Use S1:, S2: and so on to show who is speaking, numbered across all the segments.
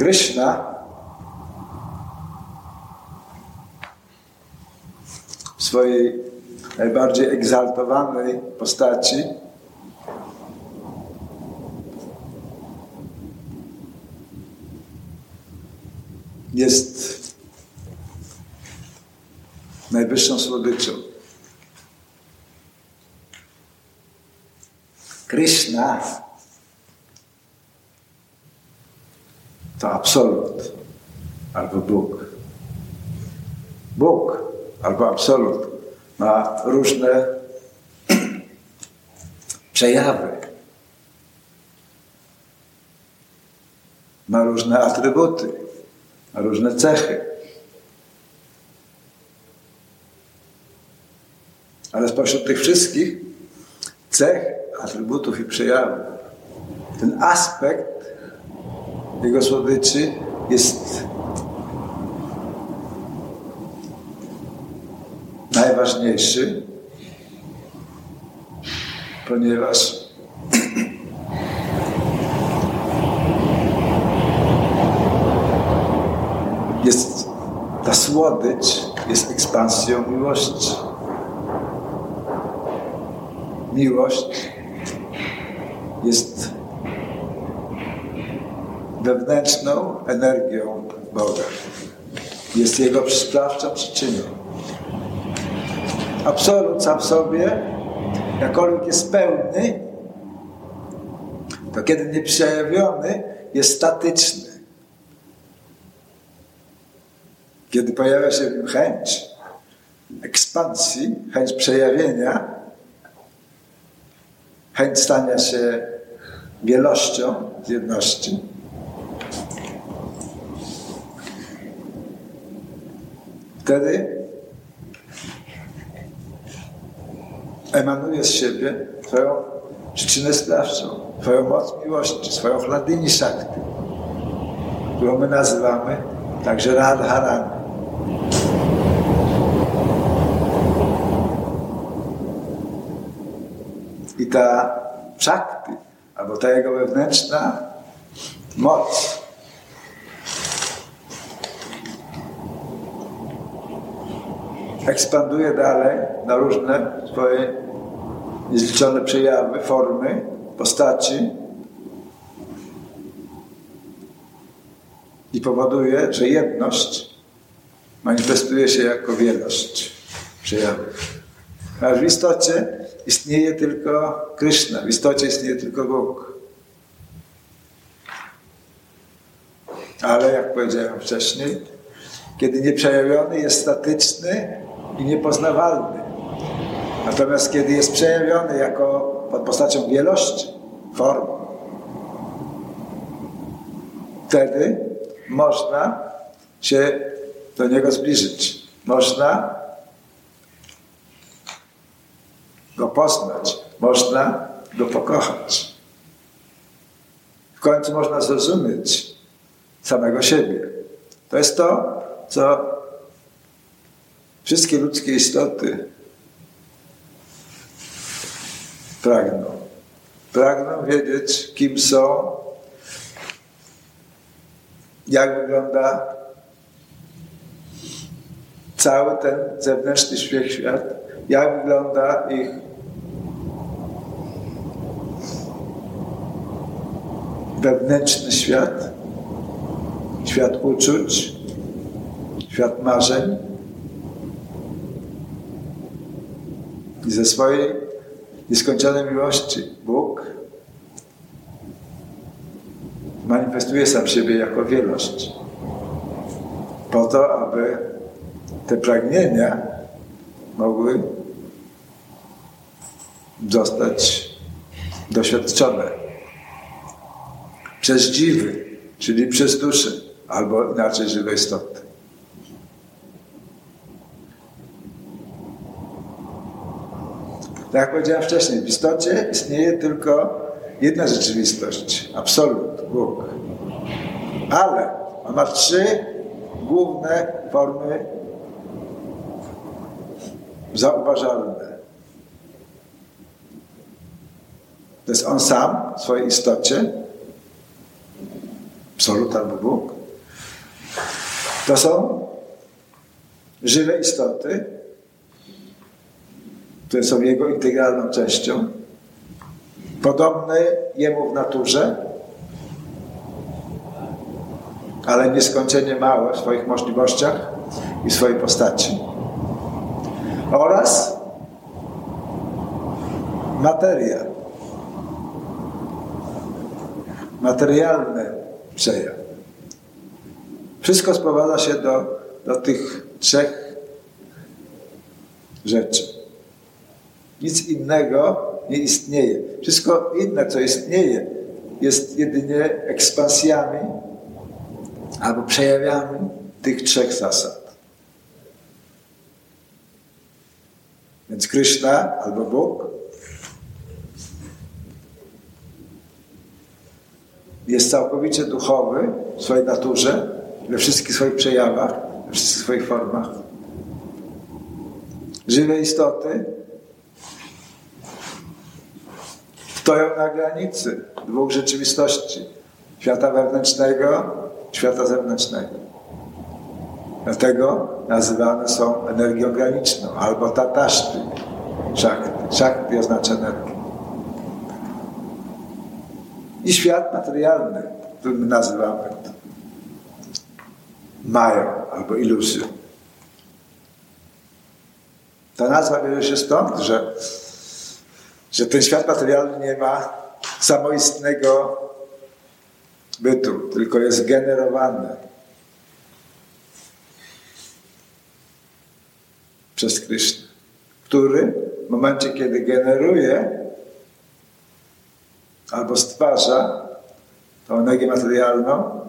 S1: Krishna w swojej najbardziej egzaltowanej postaci. Jest najwyższą słodyczą. Krishna to absolut albo Bóg. Bóg albo absolut ma różne przejawy. Ma różne atrybuty, ma różne cechy. Ale spośród tych wszystkich cech, atrybutów i przejawów, ten aspekt jego słodyczy jest najważniejszy, ponieważ jest ta słodycz jest ekspansją miłości. Miłość jest wewnętrzną energią Boga. Jest Jego sprawczą przyczyną. Absolut sam w sobie, jakkolwiek jest pełny, to kiedy nieprzejawiony, jest statyczny. Kiedy pojawia się w nim chęć ekspansji, chęć przejawienia, chęć stania się wielością z jedności, wtedy emanuje z siebie Twoją przyczynę sprawczą, Twoją moc miłości, swoją chladini szakty, którą my nazywamy także Radharani. I ta szakty, albo ta jego wewnętrzna moc, ekspanduje dalej na różne swoje niezliczone przejawy, formy, postaci i powoduje, że jedność manifestuje się jako wielość przejawów. A w istocie istnieje tylko Krishna, w istocie istnieje tylko Bóg. Ale jak powiedziałem wcześniej, kiedy nieprzejawiony jest statyczny i niepoznawalny. Natomiast kiedy jest przejawiony jako pod postacią wielości form, wtedy można się do niego zbliżyć. Można go poznać, można go pokochać. W końcu można zrozumieć samego siebie. To jest to, co wszystkie ludzkie istoty pragną. Pragną wiedzieć, kim są, jak wygląda cały ten zewnętrzny świat, jak wygląda ich wewnętrzny świat, świat uczuć, świat marzeń. I ze swojej nieskończonej miłości Bóg manifestuje sam siebie jako wielość. Po to, aby te pragnienia mogły zostać doświadczone przez dziwy, czyli przez duszę, albo inaczej żywe istoty. Tak jak powiedziałem wcześniej, w istocie istnieje tylko jedna rzeczywistość, absolut, Bóg. Ale on ma trzy główne formy zauważalne. To jest on sam w swojej istocie, absolut albo Bóg, to są żywe istoty, które są Jego integralną częścią, podobne Jemu w naturze, ale nieskończenie małe w swoich możliwościach i swojej postaci. Oraz materia. Materialny przejaw. Wszystko sprowadza się do, do tych trzech rzeczy. Nic innego nie istnieje. Wszystko inne, co istnieje, jest jedynie ekspansjami albo przejawami tych trzech zasad. Więc Krishna albo Bóg jest całkowicie duchowy w swojej naturze, we wszystkich swoich przejawach, we wszystkich swoich formach. Żywe istoty stoją na granicy dwóch rzeczywistości świata wewnętrznego, świata zewnętrznego. Dlatego nazywane są energią graniczną albo tataszty. Shakti. Shakti oznacza energię. I świat materialny, który my nazywamy mają albo iluzją. Ta nazwa bierze się stąd, że, że ten świat materialny nie ma samoistnego bytu, tylko jest generowany przez Krysznę, który w momencie, kiedy generuje albo stwarza tą energię materialną,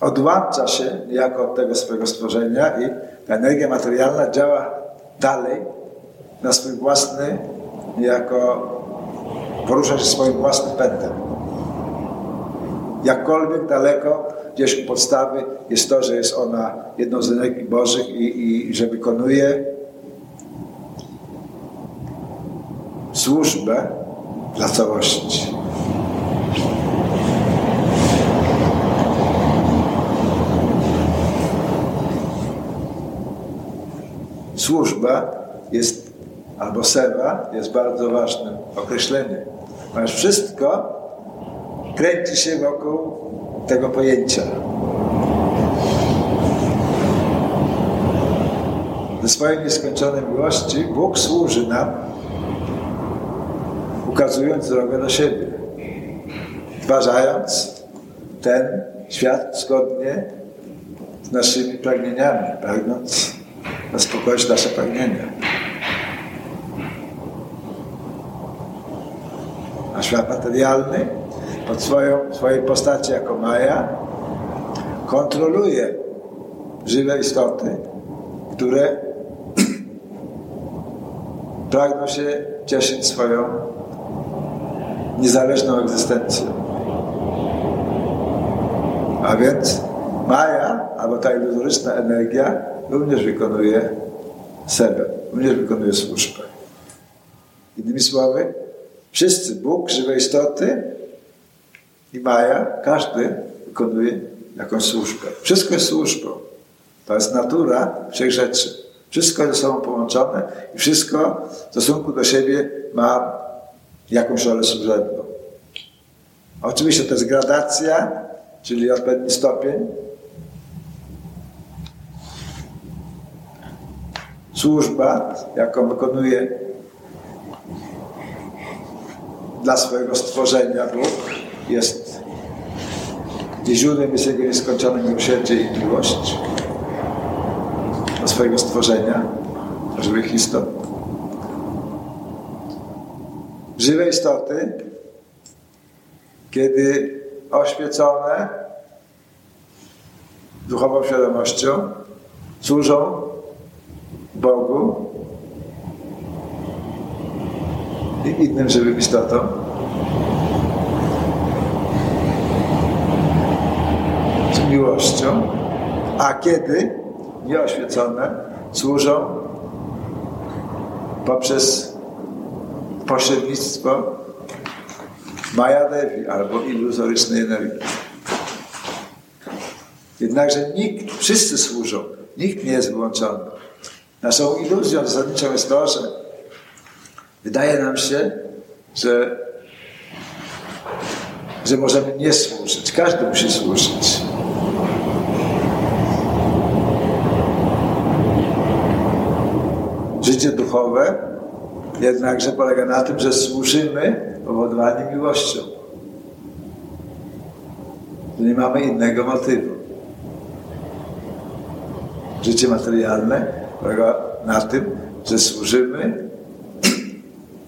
S1: odłącza się niejako od tego swojego stworzenia i ta energia materialna działa dalej na swój własny, niejako porusza się swoim własnym pędem. Jakkolwiek daleko, gdzieś u podstawy jest to, że jest ona jedną z energii Bożych i, i że wykonuje służbę dla całości. służba jest, albo sewa jest bardzo ważnym określeniem. Ponieważ wszystko kręci się wokół tego pojęcia. Ze swojej nieskończonej miłości Bóg służy nam, ukazując drogę do siebie, stwarzając ten świat zgodnie z naszymi pragnieniami, pragnąc zaspokoić nasze pragnienia. Świat materialny pod swoją, swojej postaci jako Maja kontroluje żywe istoty, które pragną się cieszyć swoją niezależną egzystencją. A więc Maja, albo ta iluzoryczna energia, również wykonuje sebę, również wykonuje służbę. Innymi słowy, wszyscy, Bóg, żywe istoty i Maja, każdy wykonuje jakąś służbę. Wszystko jest służbą. To jest natura wszech rzeczy. Wszystko jest ze sobą połączone i wszystko w stosunku do siebie ma jakąś rolę służebną. Oczywiście to jest gradacja, czyli odpowiedni stopień służba, jaką wykonuje dla swojego stworzenia Bóg, jest źródłem jest Jego nieskończone miłosierdzie i miłość do swojego stworzenia, żywych istot. Żywe istoty, kiedy oświecone duchową świadomością, służą Bogu i innym żywym istotom. Z miłością, a kiedy nieoświecone służą poprzez pośrednictwo Maja Devi albo iluzorycznej energii. Jednakże nikt, wszyscy służą, nikt nie jest wyłączony. Naszą iluzją zasadniczą jest to, że wydaje nam się, że, że możemy nie służyć. Każdy musi służyć. Życie duchowe jednakże polega na tym, że służymy powodowani miłością. Że nie mamy innego motywu. Życie materialne polega na tym, że służymy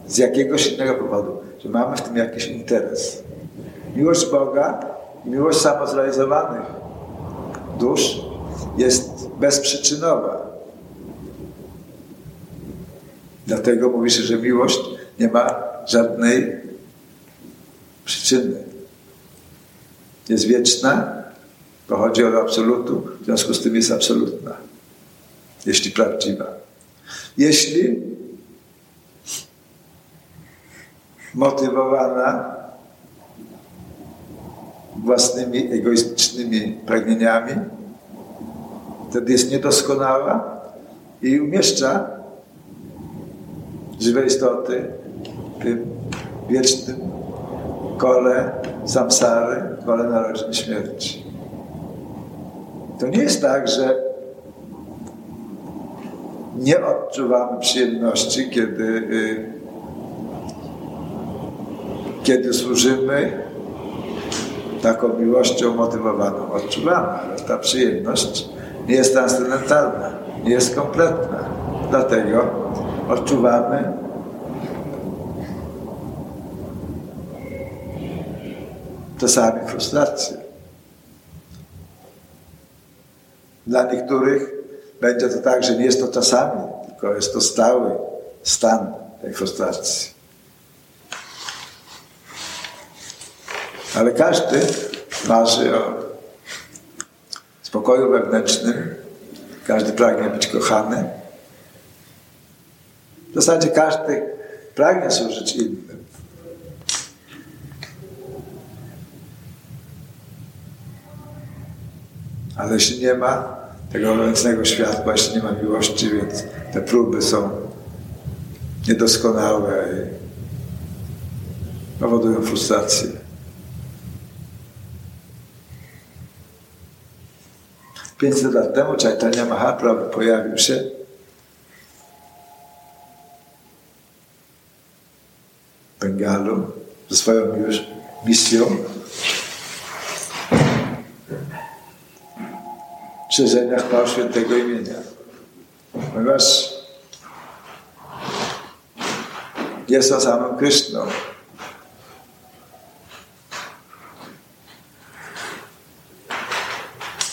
S1: z jakiegoś innego powodu, że mamy w tym jakiś interes. Miłość Boga i miłość samozrealizowanych dusz jest bezprzyczynowa. Dlatego mówi się, że miłość nie ma żadnej przyczyny. Jest wieczna, pochodzi od absolutu, w związku z tym jest absolutna, jeśli prawdziwa. Jeśli motywowana własnymi egoistycznymi pragnieniami, wtedy jest niedoskonała i umieszcza żywe istoty w tym wiecznym kole samsary, kole narodzin śmierci. To nie jest tak, że nie odczuwamy przyjemności, kiedy, y, kiedy służymy taką miłością motywowaną. Odczuwamy, ale ta przyjemność nie jest transcendentalna, nie jest kompletna. Dlatego odczuwamy czasami frustrację. Dla niektórych będzie to tak, że nie jest to czasami, tylko jest to stały stan tej frustracji. Ale każdy marzy o spokoju wewnętrznym, każdy pragnie być kochany. W zasadzie każdy pragnie służyć innym. Ale jeśli nie ma tego obecnego światła, jeśli nie ma miłości, więc te próby są niedoskonałe i powodują frustrację. Pięćset lat temu Chaitanya Mahaprabhu pojawił się w Bengalu ze swoją już misją szerzenia chwał świętego imienia. Ponieważ jest on samym Kryszną.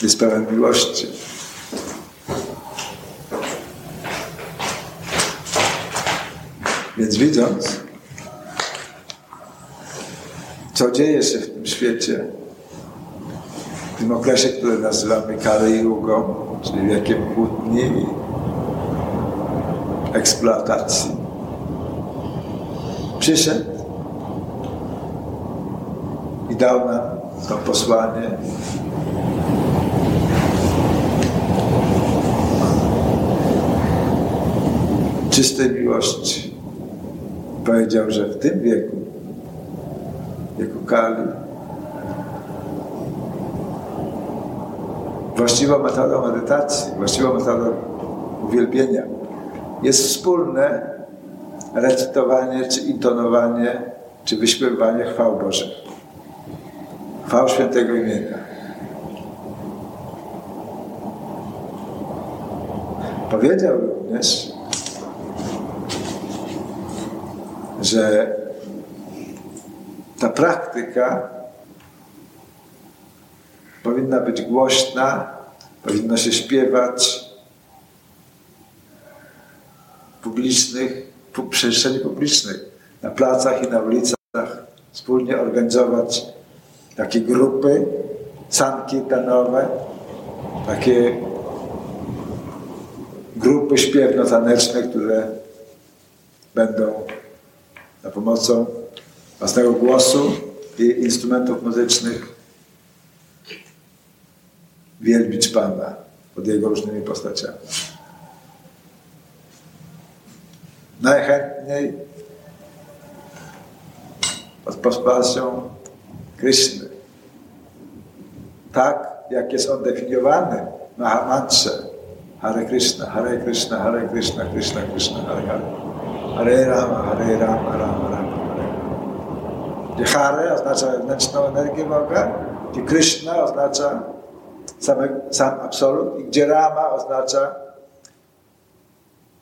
S1: Jest pełen miłości. Więc widząc, co dzieje się w tym świecie, w tym okresie, który nazywamy Kali Jugą, czyli wiekiem kłótni i eksploatacji. Przyszedł i dał nam to posłanie. Czystej miłości. Powiedział, że w tym wieku, wieku Kali, właściwą metodą medytacji, właściwą metodą uwielbienia jest wspólne recytowanie, czy intonowanie, czy wyśpiewanie chwał Bożych. Chwał świętego imienia. Powiedział również, że ta praktyka powinna być głośna, powinno się śpiewać w publicznych, w przestrzeni publicznej, na placach i na ulicach, wspólnie organizować takie grupy sankirtanowe, takie grupy śpiewno-taneczne, które będą za pomocą własnego głosu i instrumentów muzycznych wielbić Pana pod Jego różnymi postaciami. Najchętniej pod postacią Kryszny. Tak, jak jest on definiowany w Mahamantrze. Hare Krishna, Hare Krishna, Hare Krishna, Krishna Krishna, Hare Hare. Hare Rama, Hare Rama, Rama Rama, Hare Hare oznacza wewnętrzną energię Boga, gdzie Krishna oznacza sam absolut i gdzie Rama oznacza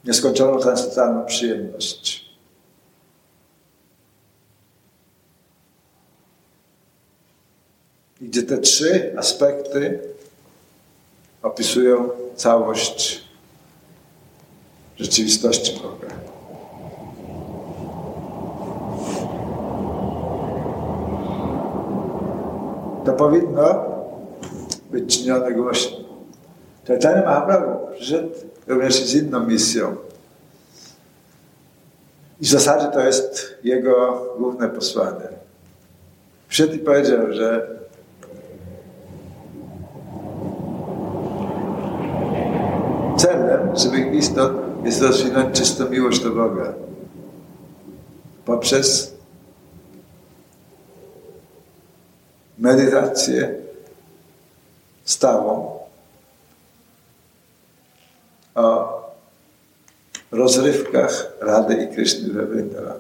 S1: nieskończoną transcendentalną przyjemność. I gdzie te trzy aspekty opisują całość rzeczywistości Boga. To powinno być czynione głośno. Chaitanya Mahaprabhu przyszedł również z inną misją. I w zasadzie to jest jego główne posłanie. Przyszedł i powiedział, że celem żywych istot jest rozwinąć czystą miłość do Boga poprzez medytację stałą o rozrywkach Rady i Kryszny we Vrindavan.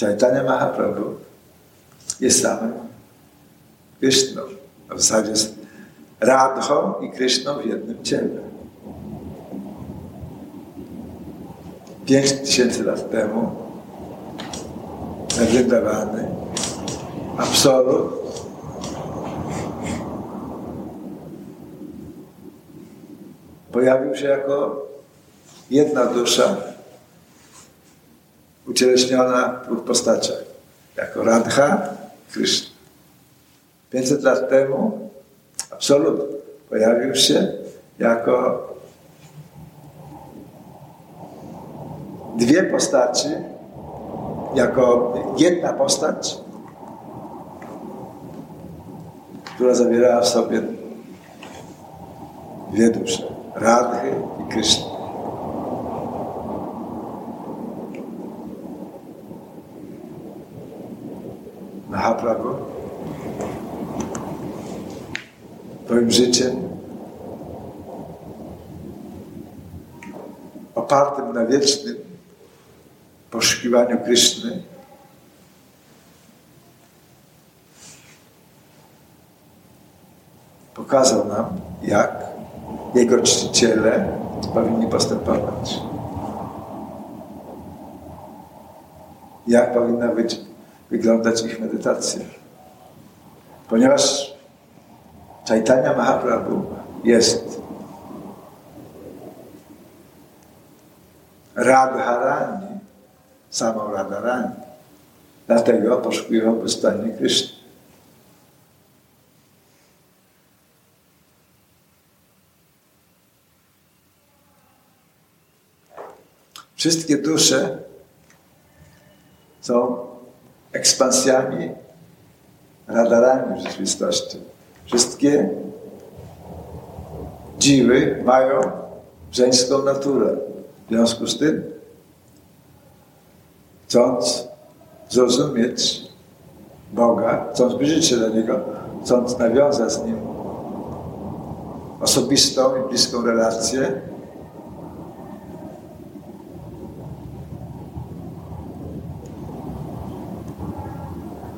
S1: Chaitanya Mahaprabhu jest samym Kryszną. A w zasadzie jest Radhą i Kryszną w jednym ciele. Pięć tysięcy lat temu wydawany absolut pojawił się jako jedna dusza ucieleśniona w dwóch postaciach. Jako Radha Krishna. 500 lat temu absolut pojawił się jako dwie postaci, jako jedna postać, która zawierała w sobie dwie dusze, Radhy i Krishna. Mahaprabhu Twoim życiem opartym na wiecznym poszukiwaniu Kryszny pokazał nam, jak jego czciciele powinni postępować. Jak powinna być, wyglądać ich medytacja. Ponieważ Chaitanya Mahaprabhu jest Radharani, samą Radharani. Dlatego poszukiwał pustyni Kryszny. Wszystkie dusze są ekspansjami, radarami w rzeczywistości. Wszystkie dziwy mają żeńską naturę. W związku z tym, chcąc zrozumieć Boga, chcąc zbliżyć się do Niego, chcąc nawiązać z Nim osobistą i bliską relację,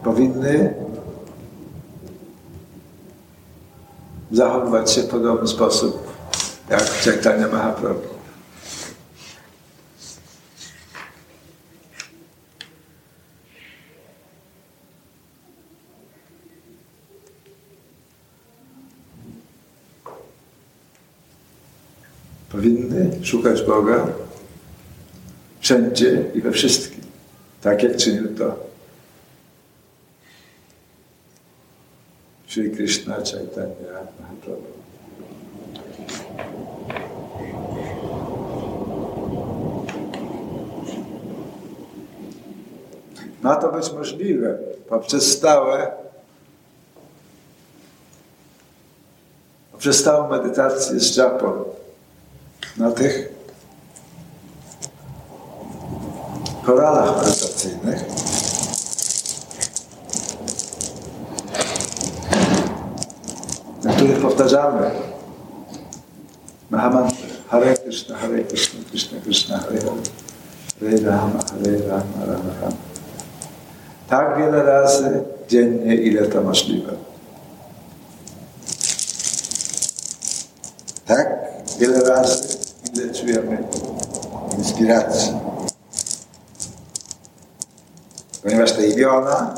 S1: powinny zachowywać się w podobny sposób jak Chaitanya Mahaprabhu. szukać Boga wszędzie i we wszystkim, tak jak czynił to Sri Krishna Chaitanya Mahaprabhu. Ma to być możliwe poprzez stałe, poprzez stałą medytację z Japą na tych koralach medytacyjnych. na których powtarzamy Mahamantra Hare Krishna, Hare Krishna, Krishna Krishna, Hare, Hare Rama, Hare Rama, Rama Rama. Tak wiele razy dziennie, ile to możliwe. Tak wiele razy, ile czujemy inspiracji. Ponieważ ta imiona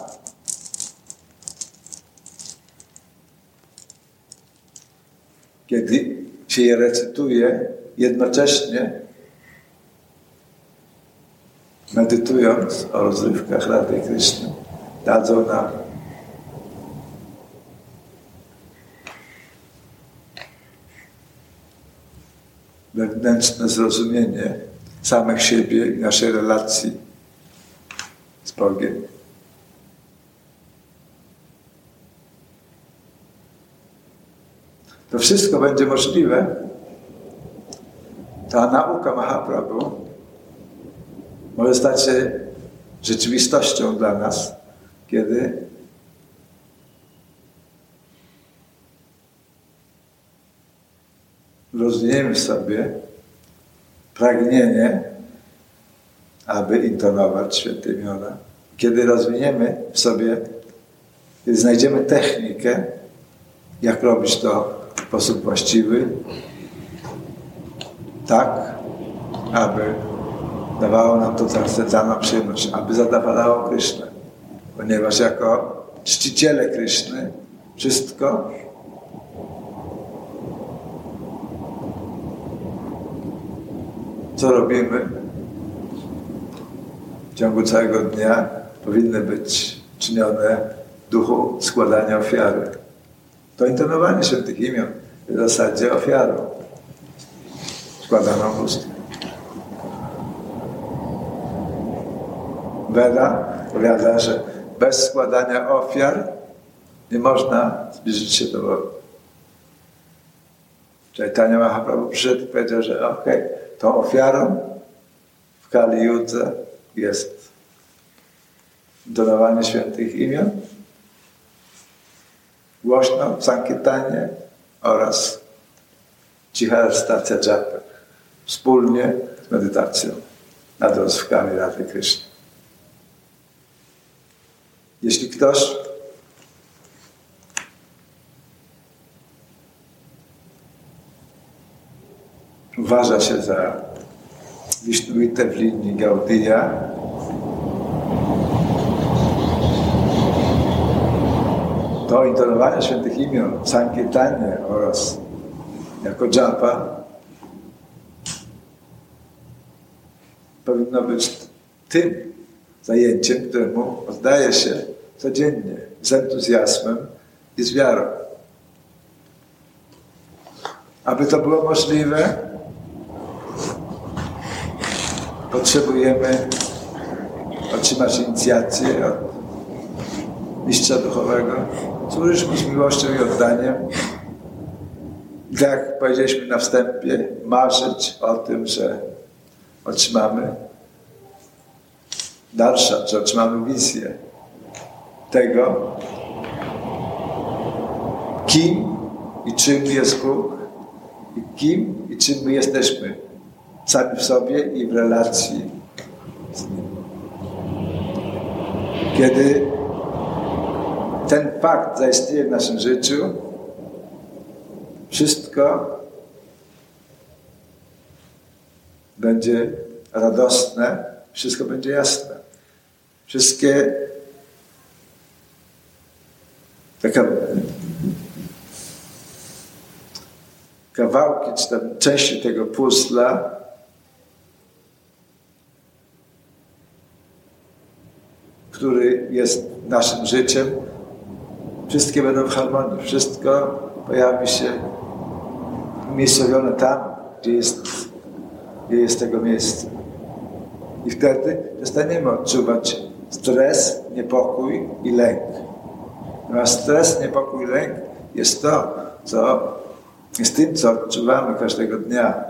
S1: kiedy się je recytuje, jednocześnie medytując o rozrywkach Rady Kryszny, dadzą nam wewnętrzne zrozumienie samych siebie i naszej relacji z Bogiem. To wszystko będzie możliwe. Ta nauka Mahaprabhu może stać się rzeczywistością dla nas, kiedy rozwiniemy w sobie pragnienie, aby intonować święte imiona. Kiedy rozwiniemy w sobie, kiedy znajdziemy technikę, jak robić to w sposób właściwy, tak, aby dawało nam to transcendentalną przyjemność, aby zadowalało Krysznę. Ponieważ jako czciciele Kryszny wszystko co robimy w ciągu całego dnia powinny być czynione w duchu składania ofiary. To intonowanie świętych imion w zasadzie ofiarą składaną w ust. Weda powiada, że bez składania ofiar nie można zbliżyć się do Boga. Chaitanya Mahaprabhu przyszedł i powiedział, że okej, okay, tą ofiarą w Kali Judze jest dodawanie świętych imion, głośno w Sankirtanie oraz cicha stacja dżapy, wspólnie z medytacją nad rozwkami Rady Kryszny. Jeśli ktoś uważa się za Wisznuite w linii Gaudia, to intonowanie świętych imion, Sankirtanie oraz jako japa powinno być tym zajęciem, któremu oddaje się codziennie z entuzjazmem i z wiarą. Aby to było możliwe, potrzebujemy otrzymać inicjację od mistrza duchowego, służyć mu z miłością i oddaniem. Tak jak powiedzieliśmy na wstępie, marzyć o tym, że otrzymamy. Dalsza, że otrzymamy wizję tego, kim i czym jest Bóg, i kim i czym my jesteśmy sami w sobie i w relacji z Nim. Kiedy ten fakt zaistnieje w naszym życiu, wszystko będzie radosne, wszystko będzie jasne. Wszystkie taka kawałki, czy tam części tego puzla który jest naszym życiem, wszystkie będą w harmonii. Wszystko pojawi się umiejscowione tam, gdzie jest, gdzie jest tego miejsca. I wtedy przestaniemy odczuwać stres, niepokój i lęk. A stres, niepokój, lęk jest to, co jest tym, co odczuwamy każdego dnia.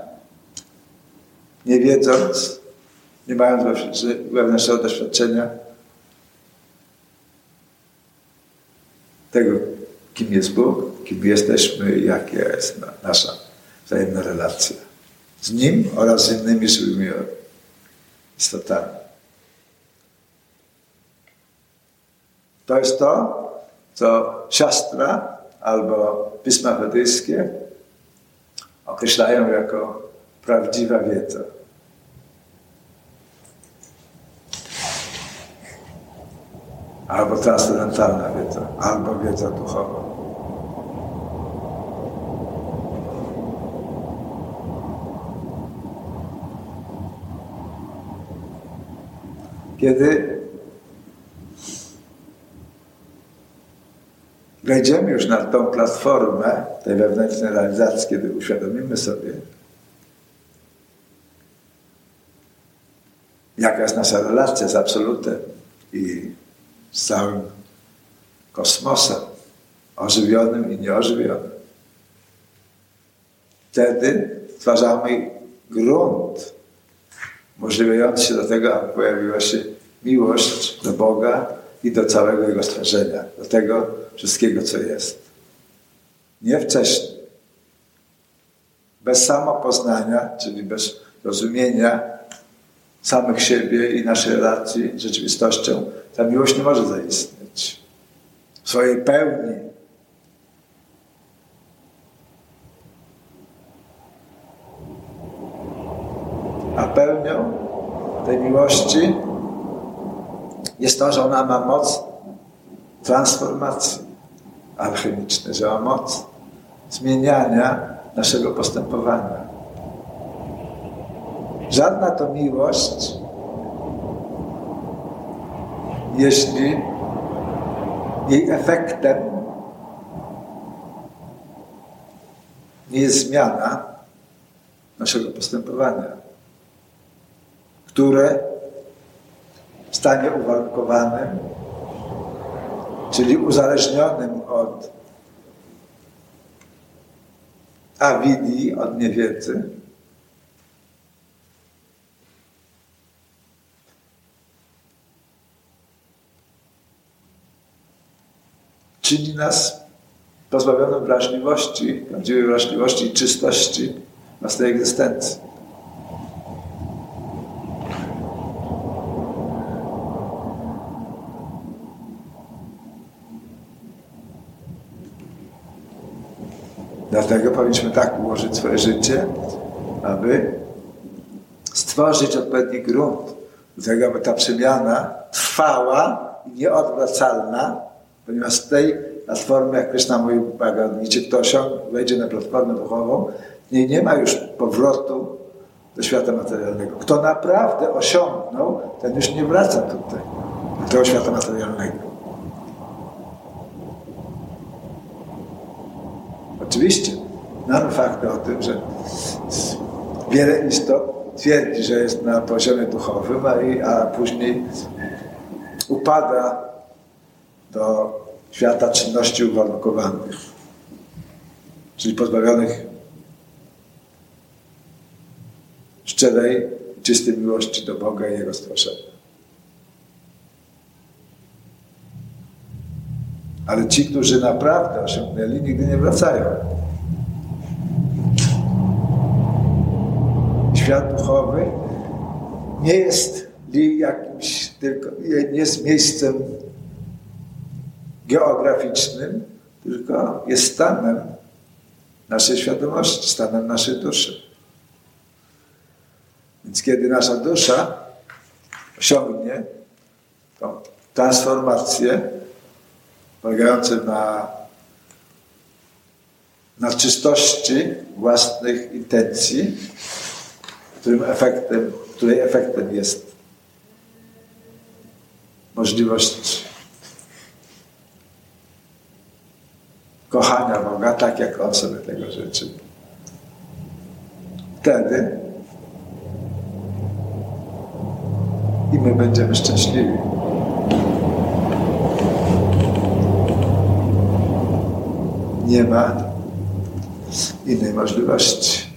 S1: Nie wiedząc, nie mając wewnętrznego doświadczenia tego, kim jest Bóg, kim jesteśmy jaka jest nasza wzajemna relacja z Nim oraz z innymi żywymi istotami. To jest to, co siostra albo pisma wedyjskie określają jako prawdziwa wiedza. Albo transcendentalna wiedza, albo wiedza duchowa. Kiedy wejdziemy już na tą platformę tej wewnętrznej realizacji, kiedy uświadomimy sobie, jaka jest nasza relacja z Absolutem i z całym kosmosem, ożywionym i nieożywionym. Wtedy stwarzamy grunt umożliwiający się do tego, aby pojawiła się miłość do Boga i do całego Jego stworzenia, do tego wszystkiego, co jest. Nie wcześniej. Bez samopoznania, czyli bez rozumienia samych siebie i naszej relacji z rzeczywistością, ta miłość nie może zaistnieć. W swojej pełni. A pełnią tej miłości jest to, że ona ma moc transformacji alchemicznej, że ma moc zmieniania naszego postępowania. Żadna to miłość, jeśli jej efektem nie jest zmiana naszego postępowania, które w stanie uwarunkowanym, czyli uzależnionym od awidii, od niewiedzy, czyni nas pozbawionym wrażliwości, prawdziwej wrażliwości i czystości własnej egzystencji. Dlatego powinniśmy tak ułożyć swoje życie, aby stworzyć odpowiedni grunt do aby ta przemiana trwała i nieodwracalna, ponieważ z tej platformy, jak Krishna mówił Bhagavad kto wejdzie na platformę duchową, nie, nie ma już powrotu do świata materialnego. Kto naprawdę osiągnął, ten już nie wraca tutaj, do tego świata materialnego. Oczywiście mamy fakty o tym, że wiele istot twierdzi, że jest na poziomie duchowym, a później upada do świata czynności uwarunkowanych, czyli pozbawionych szczerej, czystej miłości do Boga i Jego stworzenia. Ale ci, którzy naprawdę osiągnęli, nigdy nie wracają. Świat duchowy nie jest jakimś tylko, nie jest miejscem geograficznym, tylko jest stanem naszej świadomości, stanem naszej duszy. Więc kiedy nasza dusza osiągnie tą transformację, polegający na, na czystości własnych intencji, którym efektem, której efektem jest możliwość kochania Boga tak, jak On sobie tego życzy. Wtedy i my będziemy szczęśliwi. Nie ma innej możliwości.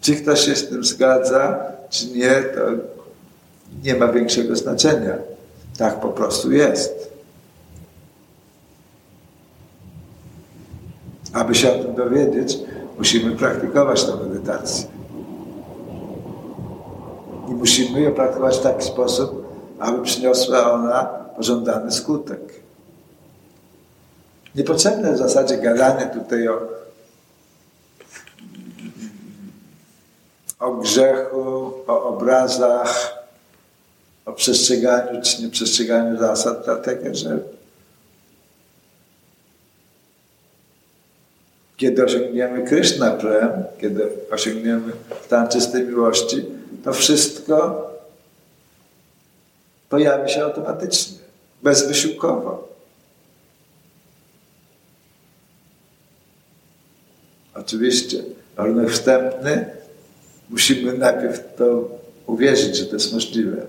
S1: Czy ktoś się z tym zgadza, czy nie, to nie ma większego znaczenia. Tak po prostu jest. Aby się o tym dowiedzieć, musimy praktykować tę medytację. I musimy ją praktykować w taki sposób, aby przyniosła ona pożądany skutek. Niepotrzebne w zasadzie gadanie tutaj o, o grzechu, o obrazach, o przestrzeganiu czy nieprzestrzeganiu zasad, dlatego że kiedy osiągniemy Kryszna Prem, kiedy osiągniemy stan czystej miłości, to wszystko pojawi się automatycznie, bezwysiłkowo. Oczywiście, warunek wstępny, musimy najpierw to uwierzyć, że to jest możliwe.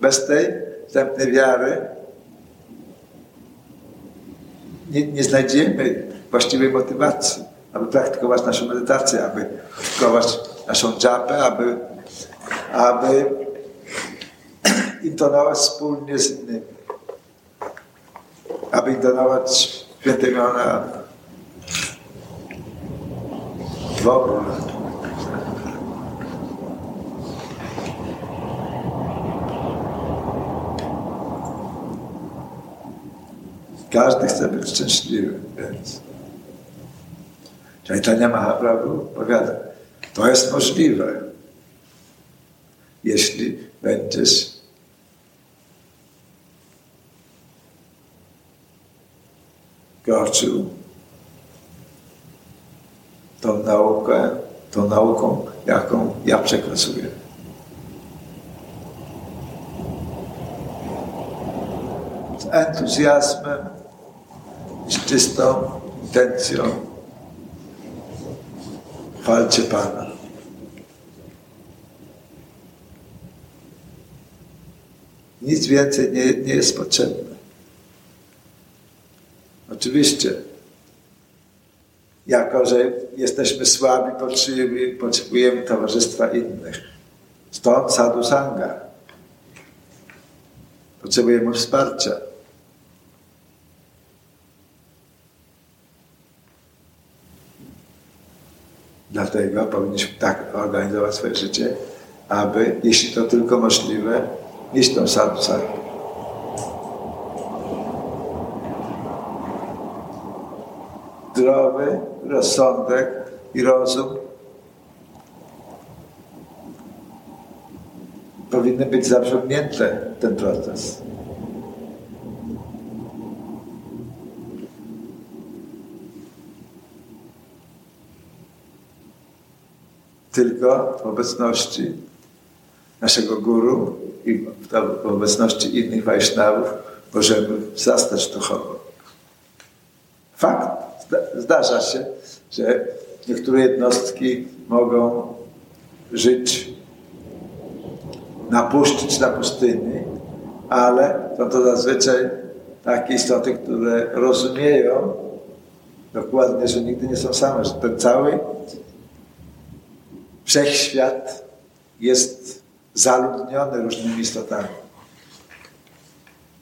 S1: Bez tej wstępnej wiary nie, nie znajdziemy właściwej motywacji, aby praktykować naszą medytację, aby praktykować naszą dżapę, aby, aby intonować wspólnie z innymi. Aby intonować święte imiona w ogóle. Każdy chce być szczęśliwy, więc Chaitanya Mahaprabhu powiada, to jest możliwe, jeśli będziesz kroczył tą naukę, tą nauką, jaką ja przekazuję. Z entuzjazmem, czystą intencją chwalcie Pana. Nic więcej nie, nie jest potrzebne. Oczywiście, jako że jesteśmy słabi, potrzebujemy, potrzebujemy towarzystwa innych. Stąd sadhu sanga. Potrzebujemy wsparcia. Dlatego powinniśmy tak organizować swoje życie, aby, jeśli to tylko możliwe, iść tą sangę. zdrowy rozsądek i rozum powinny być zaciągnięte w ten proces. Tylko w obecności naszego guru i w obecności innych Wajsznawów możemy zastać duchowo. Fakt. Zdarza się, że niektóre jednostki mogą żyć na puszczy czy na pustyni, ale są to zazwyczaj takie istoty, które rozumieją dokładnie, że nigdy nie są same, że ten cały wszechświat jest zaludniony różnymi istotami.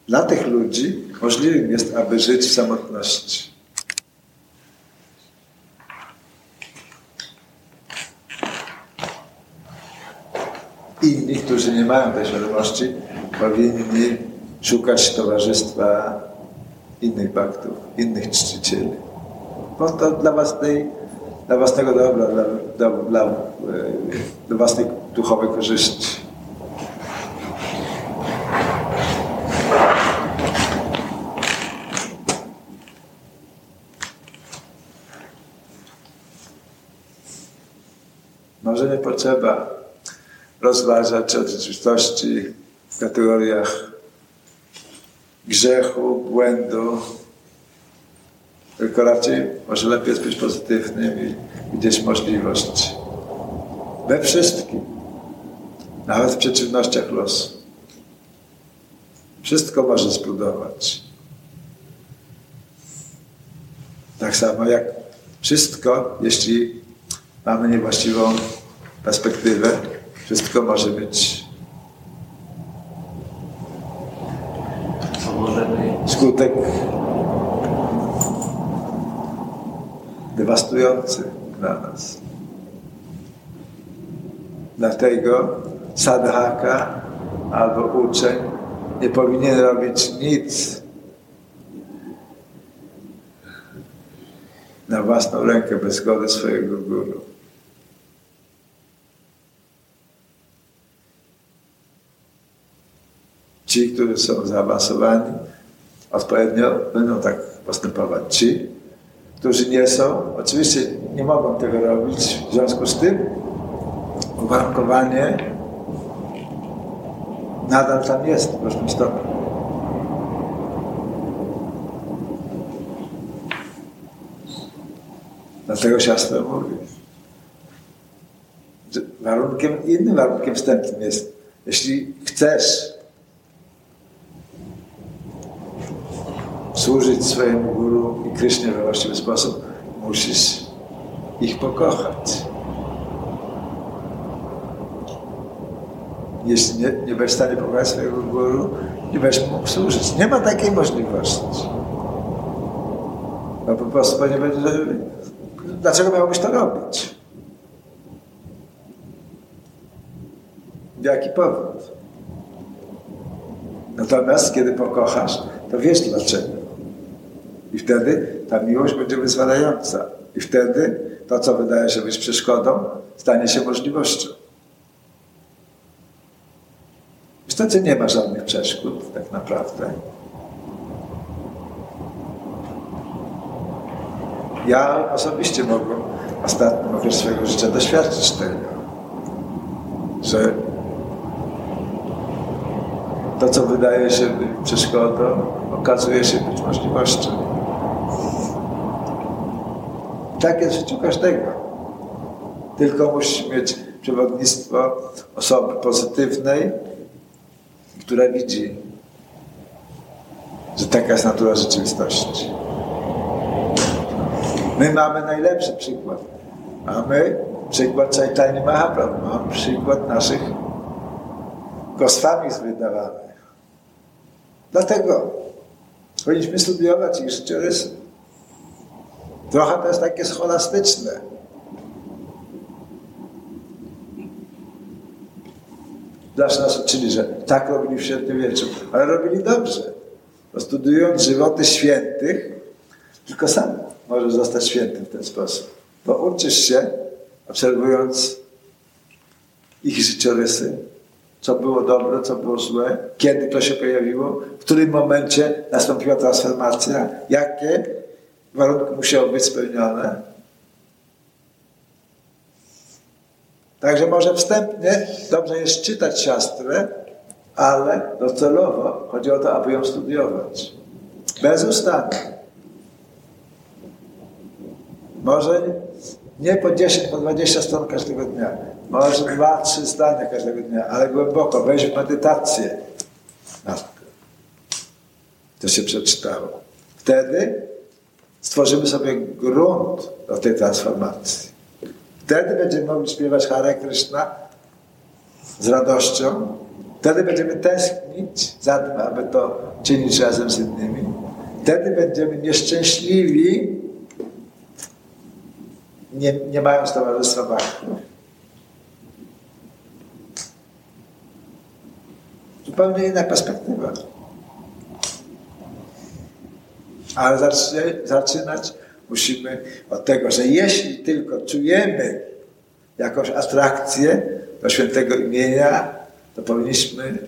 S1: Dla tych ludzi możliwym jest, aby żyć w samotności. inni, którzy nie mają tej świadomości, powinni szukać towarzystwa innych baktów, innych czcicieli. Bo to dla własnej, dla własnego dobra, dla, dla, dla, e, dla własnej duchowej korzyści. Może nie potrzeba rozważać o rzeczywistości w kategoriach grzechu, błędu, tylko raczej może lepiej jest być pozytywnym i widzieć możliwość we wszystkim, nawet w przeciwnościach losu. Wszystko może zbudować. Tak samo jak wszystko, jeśli mamy niewłaściwą perspektywę, wszystko może być skutek dewastujący dla nas. Dlatego sadhaka albo uczeń nie powinien robić nic na własną rękę bez zgody swojego guru. Ci, którzy są zaawansowani, odpowiednio będą tak postępować. Ci, którzy nie są, oczywiście nie mogą tego robić, w związku z tym uwarunkowanie nadal tam jest w różnym stopniu. Dlatego siostra mówi, warunkiem, innym warunkiem wstępnym jest, jeśli chcesz służyć swojemu guru Krysznie we właściwy sposób, musisz ich pokochać. Jeśli nie, nie będziesz w stanie pokochać swojego guru, nie będziesz mógł służyć. Nie ma takiej możliwości. No po prostu nie będzie, dlaczego miałbyś to robić? Jaki powód? Natomiast kiedy pokochasz, to wiesz dlaczego. I wtedy ta miłość będzie wyzwalająca. I wtedy to, co wydaje się być przeszkodą, stanie się możliwością. Wtedy nie ma żadnych przeszkód, tak naprawdę. Ja osobiście mogę ostatnim okres swojego życia doświadczyć tego, że to, co wydaje się być przeszkodą, okazuje się być możliwością. Tak jest w życiu każdego. Tylko musisz mieć przewodnictwo osoby pozytywnej, która widzi, że taka jest natura rzeczywistości. My mamy najlepszy przykład. Mamy przykład Chaitanya Mahaprabhu, mamy przykład naszych Goswami wydawanych. Dlatego powinniśmy studiować ich życiorysy. Trochę to jest takie scholastyczne. Zawsze nas uczyli, że tak robili w średniowieczu, ale robili dobrze. Bo studiując żywoty świętych, tylko sam możesz zostać świętym w ten sposób. Bo uczysz się, obserwując ich życiorysy, co było dobre, co było złe, kiedy to się pojawiło, w którym momencie nastąpiła transformacja, jakie warunki musiały być spełnione. Także może wstępnie dobrze jest czytać siostrę, ale docelowo chodzi o to, aby ją studiować. Bez ustawy. Może nie po 10, po 20 stron każdego dnia. Może dwa, trzy zdania każdego dnia, ale głęboko, wejść w medytację. To się przeczytało. Wtedy stworzymy sobie grunt do tej transformacji. Wtedy będziemy mogli śpiewać Hare Krishna z radością. Wtedy będziemy tęsknić za tym, aby to czynić razem z innymi. Wtedy będziemy nieszczęśliwi, nie, nie mając towarzystwa Bhakti. Zupełnie inna perspektywa. Ale zaczynać musimy od tego, że jeśli tylko czujemy jakąś atrakcję do świętego imienia, to powinniśmy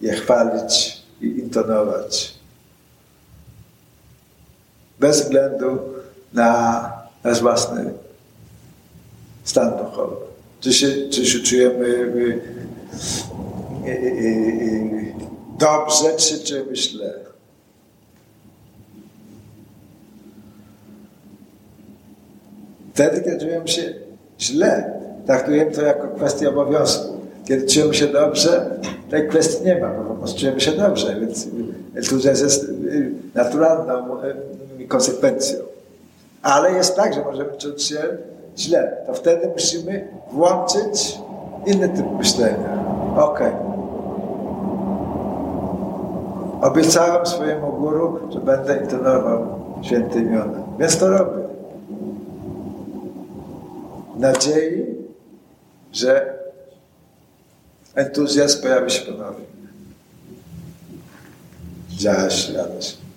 S1: je chwalić i intonować. Bez względu na nasz własny stan duchowy. Czy się, czy się czujemy y, y, y, dobrze, czy czujemy źle. Wtedy, kiedy czujemy się źle, traktujemy to jako kwestię obowiązku. Kiedy czujemy się dobrze, tej kwestii nie ma, bo po prostu czujemy się dobrze, więc entuzjazm jest y, naturalną y, konsekwencją. Ale jest tak, że możemy czuć się źle. To wtedy musimy włączyć inny typ myślenia. Okej. Obiecałem swojemu guru, że będę intonował święte imiona. Więc to robię. Nadziei, że entuzjazm pojawi się ponownie. Działa się radość.